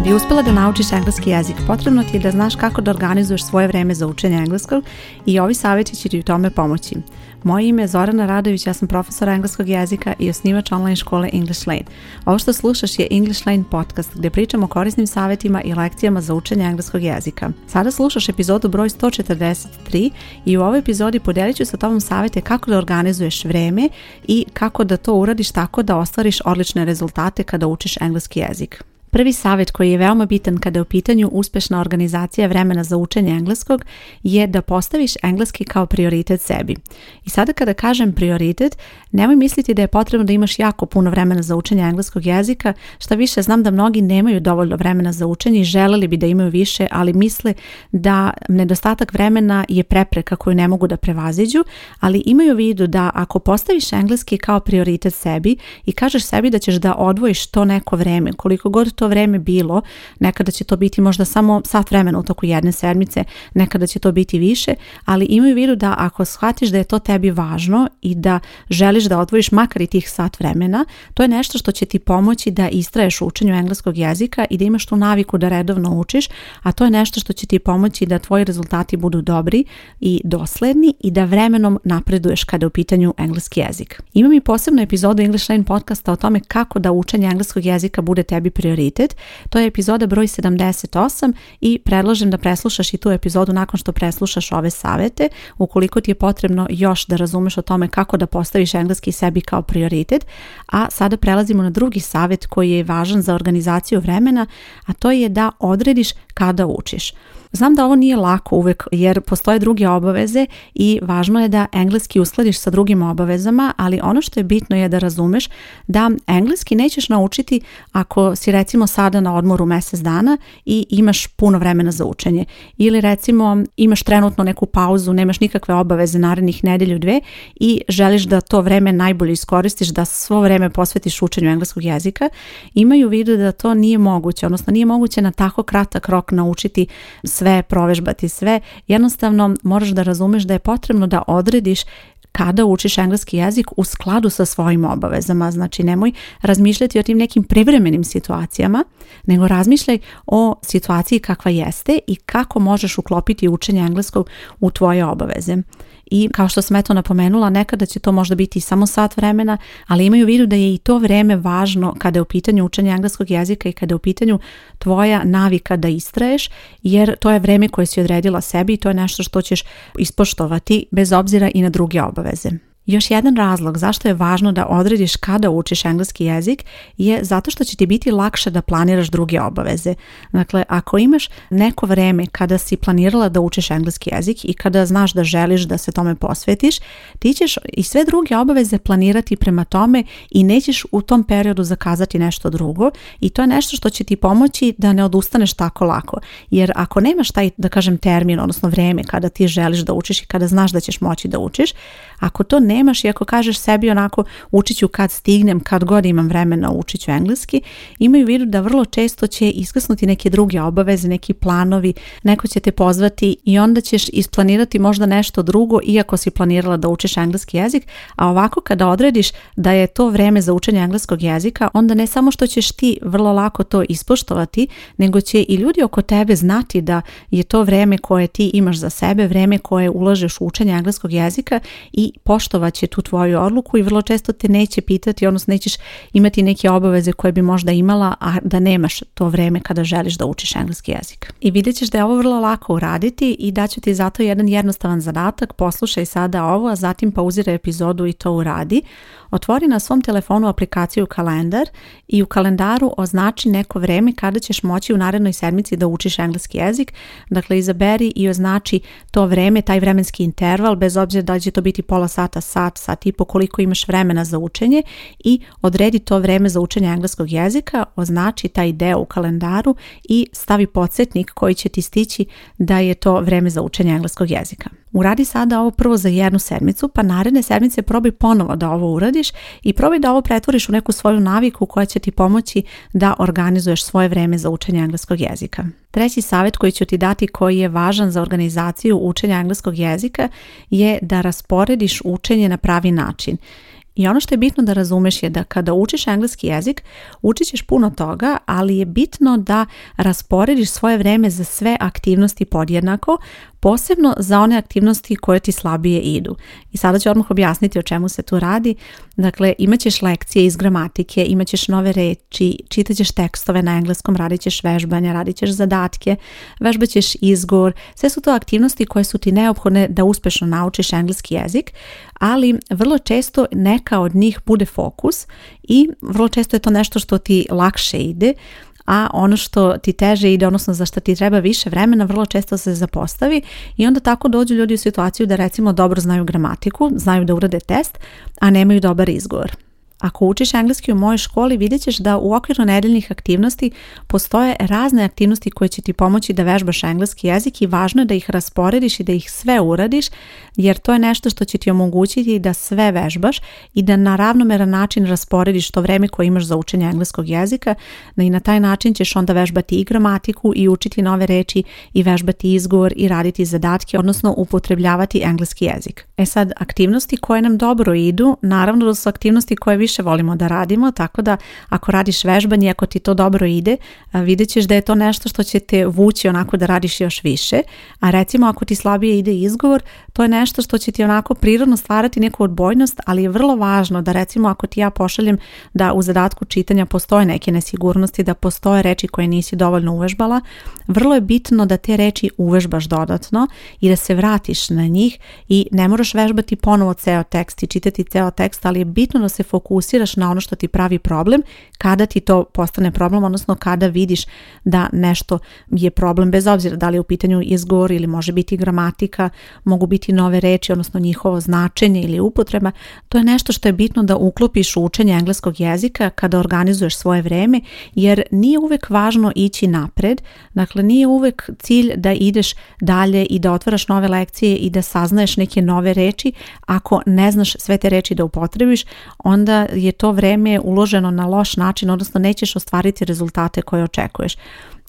Da bi uspjela da naučiš engleski jezik, potrebno ti je da znaš kako da organizuješ svoje vreme za učenje engleskog i ovi savjeti će ti u tome pomoći. Moje ime je Zorana Radović, ja sam profesor engleskog jezika i osnivač online škole English Lane. Ovo što slušaš je English Lane podcast gdje pričamo o korisnim savjetima i lekcijama za učenje engleskog jezika. Sada slušaš epizodu broj 143 i u ovoj epizodi podelit ću sa tobom savjete kako da organizuješ vreme i kako da to uradiš tako da ostvariš odlične rezultate kada učiš engleski jezik. Prvi savjet koji je veoma bitan kada je u pitanju uspešna organizacija vremena za učenje engleskog je da postaviš engleski kao prioritet sebi. I sada kada kažem prioritet, nemoj misliti da je potrebno da imaš jako puno vremena za učenje engleskog jezika, Što više znam da mnogi nemaju dovoljno vremena za učenje i želeli bi da imaju više, ali misle da nedostatak vremena je prepreka koju ne mogu da prevaziđu, ali imaju u vidu da ako postaviš engleski kao prioritet sebi i kažeš sebi da ćeš da odvojiš to neko vreme, koliko god to vreme bilo, nekada će to biti možda samo sat vremena u toku jedne sedmice, nekada će to biti više, ali imaju vidu da ako shvatiš da je to tebi važno i da želiš da odvojiš makar i tih sat vremena, to je nešto što će ti pomoći da istraješ u učenju engleskog jezika i da imaš tu naviku da redovno učiš, a to je nešto što će ti pomoći da tvoji rezultati budu dobri i dosledni i da vremenom napreduješ kada je u pitanju engleski jezik. Imam i posebnu epizodu English Line podcasta o tome kako da učenje engleskog jezika bude tebi prioritet to je epizoda broj 78 i predlažem da preslušaš i tu epizodu nakon što preslušaš ove savete. Ukoliko ti je potrebno još da razumeš o tome kako da postaviš engleski sebi kao prioritet. A sada prelazimo na drugi savet koji je važan za organizaciju vremena, a to je da odrediš kada učiš. Znam da ovo nije lako uvijek jer postoje druge obaveze i važno je da engleski uskladiš sa drugim obavezama, ali ono što je bitno je da razumeš da engleski nećeš naučiti ako si recimo sada na odmoru mjesec dana i imaš puno vremena za učenje ili recimo imaš trenutno neku pauzu, nemaš nikakve obaveze narednih nedjelju dve i želiš da to vrijeme najbolje iskoristiš, da svo vreme posvetiš učenju engleskog jezika, imaju vidu da to nije moguće, odnosno nije moguće na tako kratak rok naučiti sve provežbati, sve. Jednostavno moraš da razumeš da je potrebno da odrediš kada učiš engleski jezik u skladu sa svojim obavezama. Znači nemoj razmišljati o tim nekim privremenim situacijama, nego razmišljaj o situaciji kakva jeste i kako možeš uklopiti učenje engleskog u tvoje obaveze i kao što sam eto napomenula, nekada će to možda biti samo sat vremena, ali imaju vidu da je i to vreme važno kada je u pitanju učenja engleskog jezika i kada je u pitanju tvoja navika da istraješ, jer to je vreme koje si odredila sebi i to je nešto što ćeš ispoštovati bez obzira i na druge obaveze. Još jedan razlog zašto je važno da odrediš kada učiš engleski jezik je zato što će ti biti lakše da planiraš druge obaveze. Dakle, ako imaš neko vreme kada si planirala da učiš engleski jezik i kada znaš da želiš da se tome posvetiš, ti ćeš i sve druge obaveze planirati prema tome i nećeš u tom periodu zakazati nešto drugo i to je nešto što će ti pomoći da ne odustaneš tako lako. Jer ako nemaš taj, da kažem, termin, odnosno vreme kada ti želiš da učiš i kada znaš da ćeš moći da učiš, ako to ne nemaš i ako kažeš sebi onako učit ću kad stignem, kad god imam vremena učit ću engleski, imaju vidu da vrlo često će iskrsnuti neke druge obaveze, neki planovi, neko će te pozvati i onda ćeš isplanirati možda nešto drugo iako si planirala da učiš engleski jezik, a ovako kada odrediš da je to vreme za učenje engleskog jezika, onda ne samo što ćeš ti vrlo lako to ispoštovati, nego će i ljudi oko tebe znati da je to vreme koje ti imaš za sebe, vreme koje ulažeš u učenje engleskog jezika i poštovati će tu tvoju odluku i vrlo često te neće pitati, odnosno nećeš imati neke obaveze koje bi možda imala, a da nemaš to vreme kada želiš da učiš engleski jezik. I vidjet ćeš da je ovo vrlo lako uraditi i će ti zato jedan jednostavan zadatak, poslušaj sada ovo, a zatim pauziraj epizodu i to uradi. Otvori na svom telefonu aplikaciju Kalendar i u kalendaru označi neko vreme kada ćeš moći u narednoj sedmici da učiš engleski jezik. Dakle, izaberi i označi to vreme, taj vremenski interval, bez obzira da će to biti pola sata, sat, sat i po, koliko imaš vremena za učenje i odredi to vreme za učenje engleskog jezika, označi taj deo u kalendaru i stavi podsjetnik koji će ti stići da je to vreme za učenje engleskog jezika. Uradi sada ovo prvo za jednu sedmicu, pa naredne sedmice probi ponovo da ovo uradi i probaj da ovo pretvoriš u neku svoju naviku koja će ti pomoći da organizuješ svoje vreme za učenje engleskog jezika. Treći savjet koji ću ti dati koji je važan za organizaciju učenja engleskog jezika je da rasporediš učenje na pravi način. I ono što je bitno da razumeš je da kada učiš engleski jezik, učit ćeš puno toga, ali je bitno da rasporediš svoje vreme za sve aktivnosti podjednako, posebno za one aktivnosti koje ti slabije idu. I sada ću odmah objasniti o čemu se tu radi. Dakle, imat ćeš lekcije iz gramatike, imat ćeš nove reči, čitat ćeš tekstove na engleskom, radit ćeš vežbanja, radit ćeš zadatke, vežbat ćeš izgovor. Sve su to aktivnosti koje su ti neophodne da uspešno naučiš engleski jezik, ali vrlo često neka od njih bude fokus i vrlo često je to nešto što ti lakše ide a ono što ti teže ide, odnosno za što ti treba više vremena, vrlo često se zapostavi i onda tako dođu ljudi u situaciju da recimo dobro znaju gramatiku, znaju da urade test, a nemaju dobar izgovor. Ako učiš engleski u mojoj školi, vidjet ćeš da u okviru nedeljnih aktivnosti postoje razne aktivnosti koje će ti pomoći da vežbaš engleski jezik i važno je da ih rasporediš i da ih sve uradiš, jer to je nešto što će ti omogućiti da sve vežbaš i da na ravnomeran način rasporediš to vreme koje imaš za učenje engleskog jezika i na taj način ćeš onda vežbati i gramatiku i učiti nove reči i vežbati izgovor i raditi zadatke, odnosno upotrebljavati engleski jezik. E sad, aktivnosti koje nam dobro idu, naravno da su aktivnosti koje vi više volimo da radimo, tako da ako radiš vežbanje, ako ti to dobro ide, e, vidjet ćeš da je to nešto što će te vući onako da radiš još više, a recimo ako ti slabije ide izgovor, to je nešto što će ti onako prirodno stvarati neku odbojnost, ali je vrlo važno da recimo ako ti ja pošaljem da u zadatku čitanja postoje neke nesigurnosti, da postoje reči koje nisi dovoljno uvežbala, vrlo je bitno da te reči uvežbaš dodatno i da se vratiš na njih i ne moraš vežbati ponovo ceo tekst i čitati ceo tekst, ali je bitno da se fokusiraš fokusiraš na ono što ti pravi problem, kada ti to postane problem, odnosno kada vidiš da nešto je problem, bez obzira da li je u pitanju izgovor ili može biti gramatika, mogu biti nove reči, odnosno njihovo značenje ili upotreba, to je nešto što je bitno da uklopiš u učenje engleskog jezika kada organizuješ svoje vreme, jer nije uvek važno ići napred, dakle nije uvek cilj da ideš dalje i da otvaraš nove lekcije i da saznaješ neke nove reči, ako ne znaš sve te reči da upotrebiš, onda je to vreme uloženo na loš način, odnosno nećeš ostvariti rezultate koje očekuješ.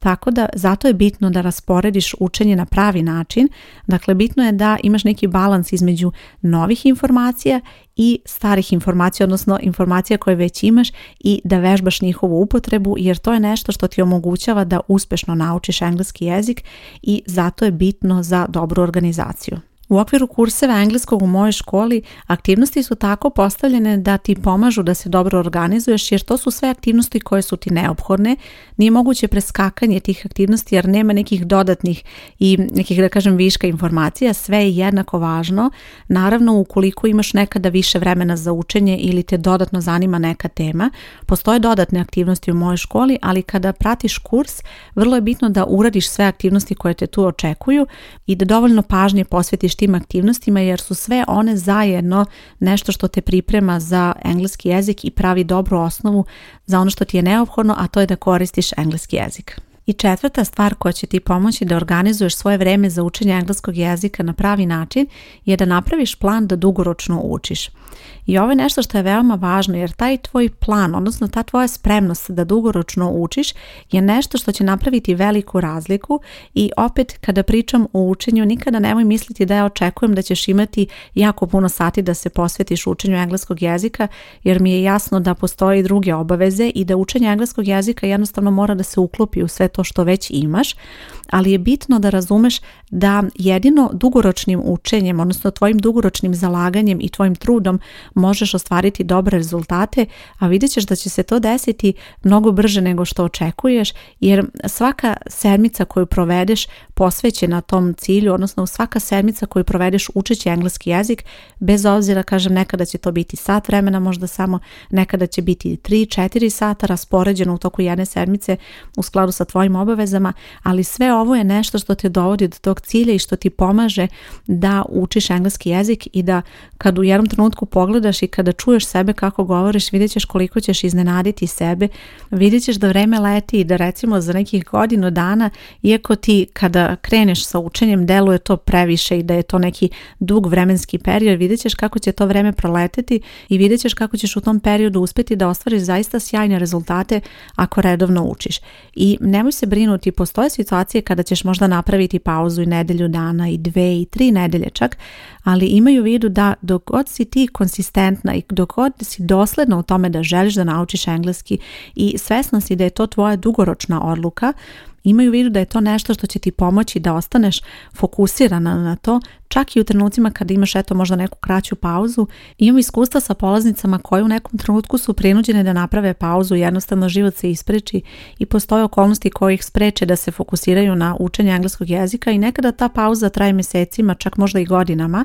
Tako da zato je bitno da rasporediš učenje na pravi način. Dakle, bitno je da imaš neki balans između novih informacija i starih informacija, odnosno informacija koje već imaš i da vežbaš njihovu upotrebu, jer to je nešto što ti omogućava da uspešno naučiš engleski jezik i zato je bitno za dobru organizaciju. U okviru kurseva engleskog u mojoj školi aktivnosti su tako postavljene da ti pomažu da se dobro organizuješ jer to su sve aktivnosti koje su ti neophodne. Nije moguće preskakanje tih aktivnosti jer nema nekih dodatnih i nekih da kažem viška informacija, sve je jednako važno. Naravno ukoliko imaš nekada više vremena za učenje ili te dodatno zanima neka tema, postoje dodatne aktivnosti u mojoj školi, ali kada pratiš kurs, vrlo je bitno da uradiš sve aktivnosti koje te tu očekuju i da dovoljno pažnje posvetiš tim aktivnostima jer su sve one zajedno nešto što te priprema za engleski jezik i pravi dobru osnovu za ono što ti je neophodno, a to je da koristiš engleski jezik. I četvrta stvar koja će ti pomoći da organizuješ svoje vreme za učenje engleskog jezika na pravi način je da napraviš plan da dugoročno učiš. I ovo je nešto što je veoma važno jer taj tvoj plan, odnosno ta tvoja spremnost da dugoročno učiš je nešto što će napraviti veliku razliku i opet kada pričam o učenju nikada nemoj misliti da ja očekujem da ćeš imati jako puno sati da se posvetiš učenju engleskog jezika jer mi je jasno da postoje druge obaveze i da učenje engleskog jezika jednostavno mora da se uklopi u sve to što već imaš ali je bitno da razumeš da jedino dugoročnim učenjem, odnosno tvojim dugoročnim zalaganjem i tvojim trudom možeš ostvariti dobre rezultate, a vidjet ćeš da će se to desiti mnogo brže nego što očekuješ, jer svaka sedmica koju provedeš posvećena tom cilju, odnosno svaka sedmica koju provedeš učeći engleski jezik, bez obzira, kažem, nekada će to biti sat vremena, možda samo nekada će biti 3-4 sata raspoređeno u toku jedne sedmice u skladu sa tvojim obavezama, ali sve ovo je nešto što te dovodi do tog cilja i što ti pomaže da učiš engleski jezik i da kad u jednom trenutku pogledaš i kada čuješ sebe kako govoriš, vidjet ćeš koliko ćeš iznenaditi sebe, vidjet ćeš da vreme leti i da recimo za nekih godinu dana, iako ti kada kreneš sa učenjem deluje to previše i da je to neki dug vremenski period, vidjet ćeš kako će to vreme proleteti i vidjet ćeš kako ćeš u tom periodu uspjeti da ostvariš zaista sjajne rezultate ako redovno učiš. I nemoj se brinuti, postoje situacije kada ćeš možda napraviti pauzu i nedelju dana i dve i tri nedelje čak, ali imaju u vidu da dok god si ti konsistentna i dok god si dosledna u tome da želiš da naučiš engleski i svesna si da je to tvoja dugoročna odluka, Imaju vidu da je to nešto što će ti pomoći da ostaneš fokusirana na to, čak i u trenucima kad imaš eto možda neku kraću pauzu. Imam iskustva sa polaznicama koje u nekom trenutku su prinuđene da naprave pauzu, jednostavno život se ispreči i postoje okolnosti koje ih spreče da se fokusiraju na učenje engleskog jezika i nekada ta pauza traje mjesecima čak možda i godinama,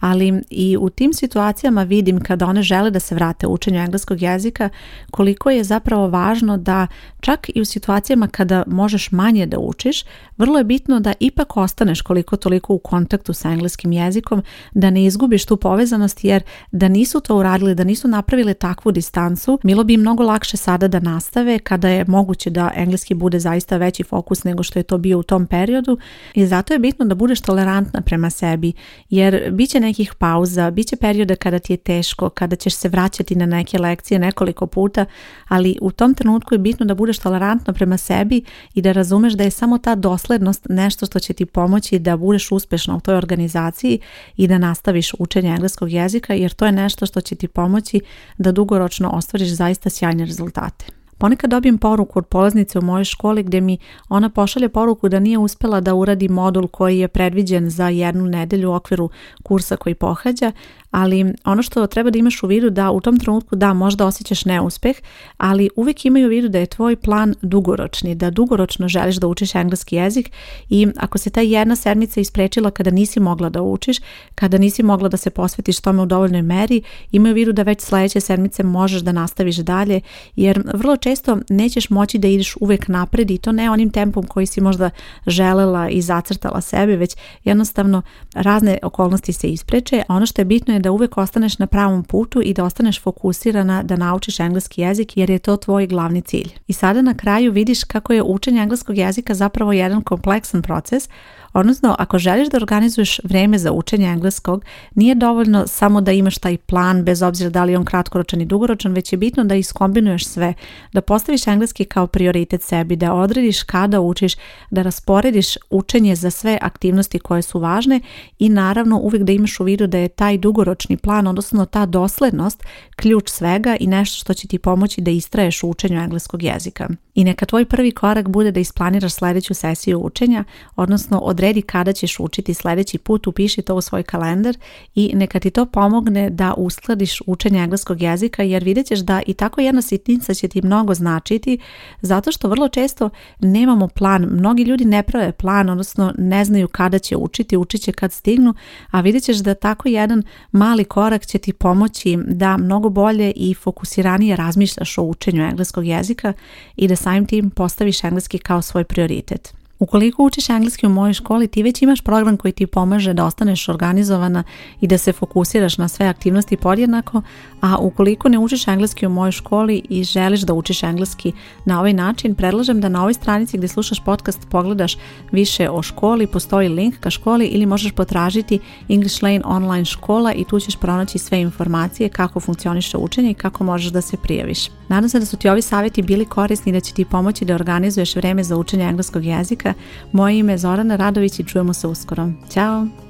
ali i u tim situacijama vidim kada one žele da se vrate u učenju engleskog jezika koliko je zapravo važno da čak i u situacijama kada možeš manje da učiš, vrlo je bitno da ipak ostaneš koliko toliko u kontaktu sa engleskim jezikom, da ne izgubiš tu povezanost jer da nisu to uradili, da nisu napravili takvu distancu, bilo bi mnogo lakše sada da nastave kada je moguće da engleski bude zaista veći fokus nego što je to bio u tom periodu i zato je bitno da budeš tolerantna prema sebi jer bit će nekih pauza, bit će perioda kada ti je teško, kada ćeš se vraćati na neke lekcije nekoliko puta, ali u tom trenutku je bitno da budeš tolerantno prema sebi i da razumeš da je samo ta doslednost nešto što će ti pomoći da budeš uspešna u toj organizaciji i da nastaviš učenje engleskog jezika jer to je nešto što će ti pomoći da dugoročno ostvariš zaista sjajne rezultate. Ponekad dobijem poruku od polaznice u mojoj školi gdje mi ona pošalje poruku da nije uspjela da uradi modul koji je predviđen za jednu nedelju u okviru kursa koji pohađa, ali ono što treba da imaš u vidu da u tom trenutku da možda osjećaš neuspeh, ali uvijek imaju u vidu da je tvoj plan dugoročni, da dugoročno želiš da učiš engleski jezik i ako se ta jedna sedmica isprečila kada nisi mogla da učiš, kada nisi mogla da se posvetiš tome u dovoljnoj meri, imaju u vidu da već sljedeće sedmice možeš da nastaviš dalje, jer vrlo često nećeš moći da ideš uvijek napred i to ne onim tempom koji si možda želela i zacrtala sebi, već jednostavno razne okolnosti se ispreče, a ono što je bitno je da uvijek ostaneš na pravom putu i da ostaneš fokusirana da naučiš engleski jezik jer je to tvoj glavni cilj. I sada na kraju vidiš kako je učenje engleskog jezika zapravo jedan kompleksan proces Odnosno, ako želiš da organizuješ vreme za učenje engleskog, nije dovoljno samo da imaš taj plan, bez obzira da li je on kratkoročan i dugoročan, već je bitno da iskombinuješ sve, da postaviš engleski kao prioritet sebi, da odrediš kada učiš, da rasporediš učenje za sve aktivnosti koje su važne i naravno uvijek da imaš u vidu da je taj dugoročni plan, odnosno ta doslednost, ključ svega i nešto što će ti pomoći da istraješ u učenju engleskog jezika. I neka tvoj prvi korak bude da isplaniraš sljedeću sesiju učenja, odnosno od odredi kada ćeš učiti sljedeći put, upiši to u svoj kalendar i neka ti to pomogne da uskladiš učenje engleskog jezika jer vidjet ćeš da i tako jedna sitnica će ti mnogo značiti zato što vrlo često nemamo plan. Mnogi ljudi ne prave plan, odnosno ne znaju kada će učiti, učit će kad stignu, a vidjet ćeš da tako jedan mali korak će ti pomoći da mnogo bolje i fokusiranije razmišljaš o učenju engleskog jezika i da samim tim postaviš engleski kao svoj prioritet. Ukoliko učiš engleski u mojoj školi, ti već imaš program koji ti pomaže da ostaneš organizovana i da se fokusiraš na sve aktivnosti podjednako, a ukoliko ne učiš engleski u mojoj školi i želiš da učiš engleski na ovaj način, predlažem da na ovoj stranici gdje slušaš podcast pogledaš više o školi, postoji link ka školi ili možeš potražiti English Lane online škola i tu ćeš pronaći sve informacije kako funkcioniše učenje i kako možeš da se prijaviš. Nadam se da su ti ovi savjeti bili korisni i da će ti pomoći da organizuješ vreme za učenje engleskog jezika moje ime je Zorana Radović i čujemo se uskoro. Ćao!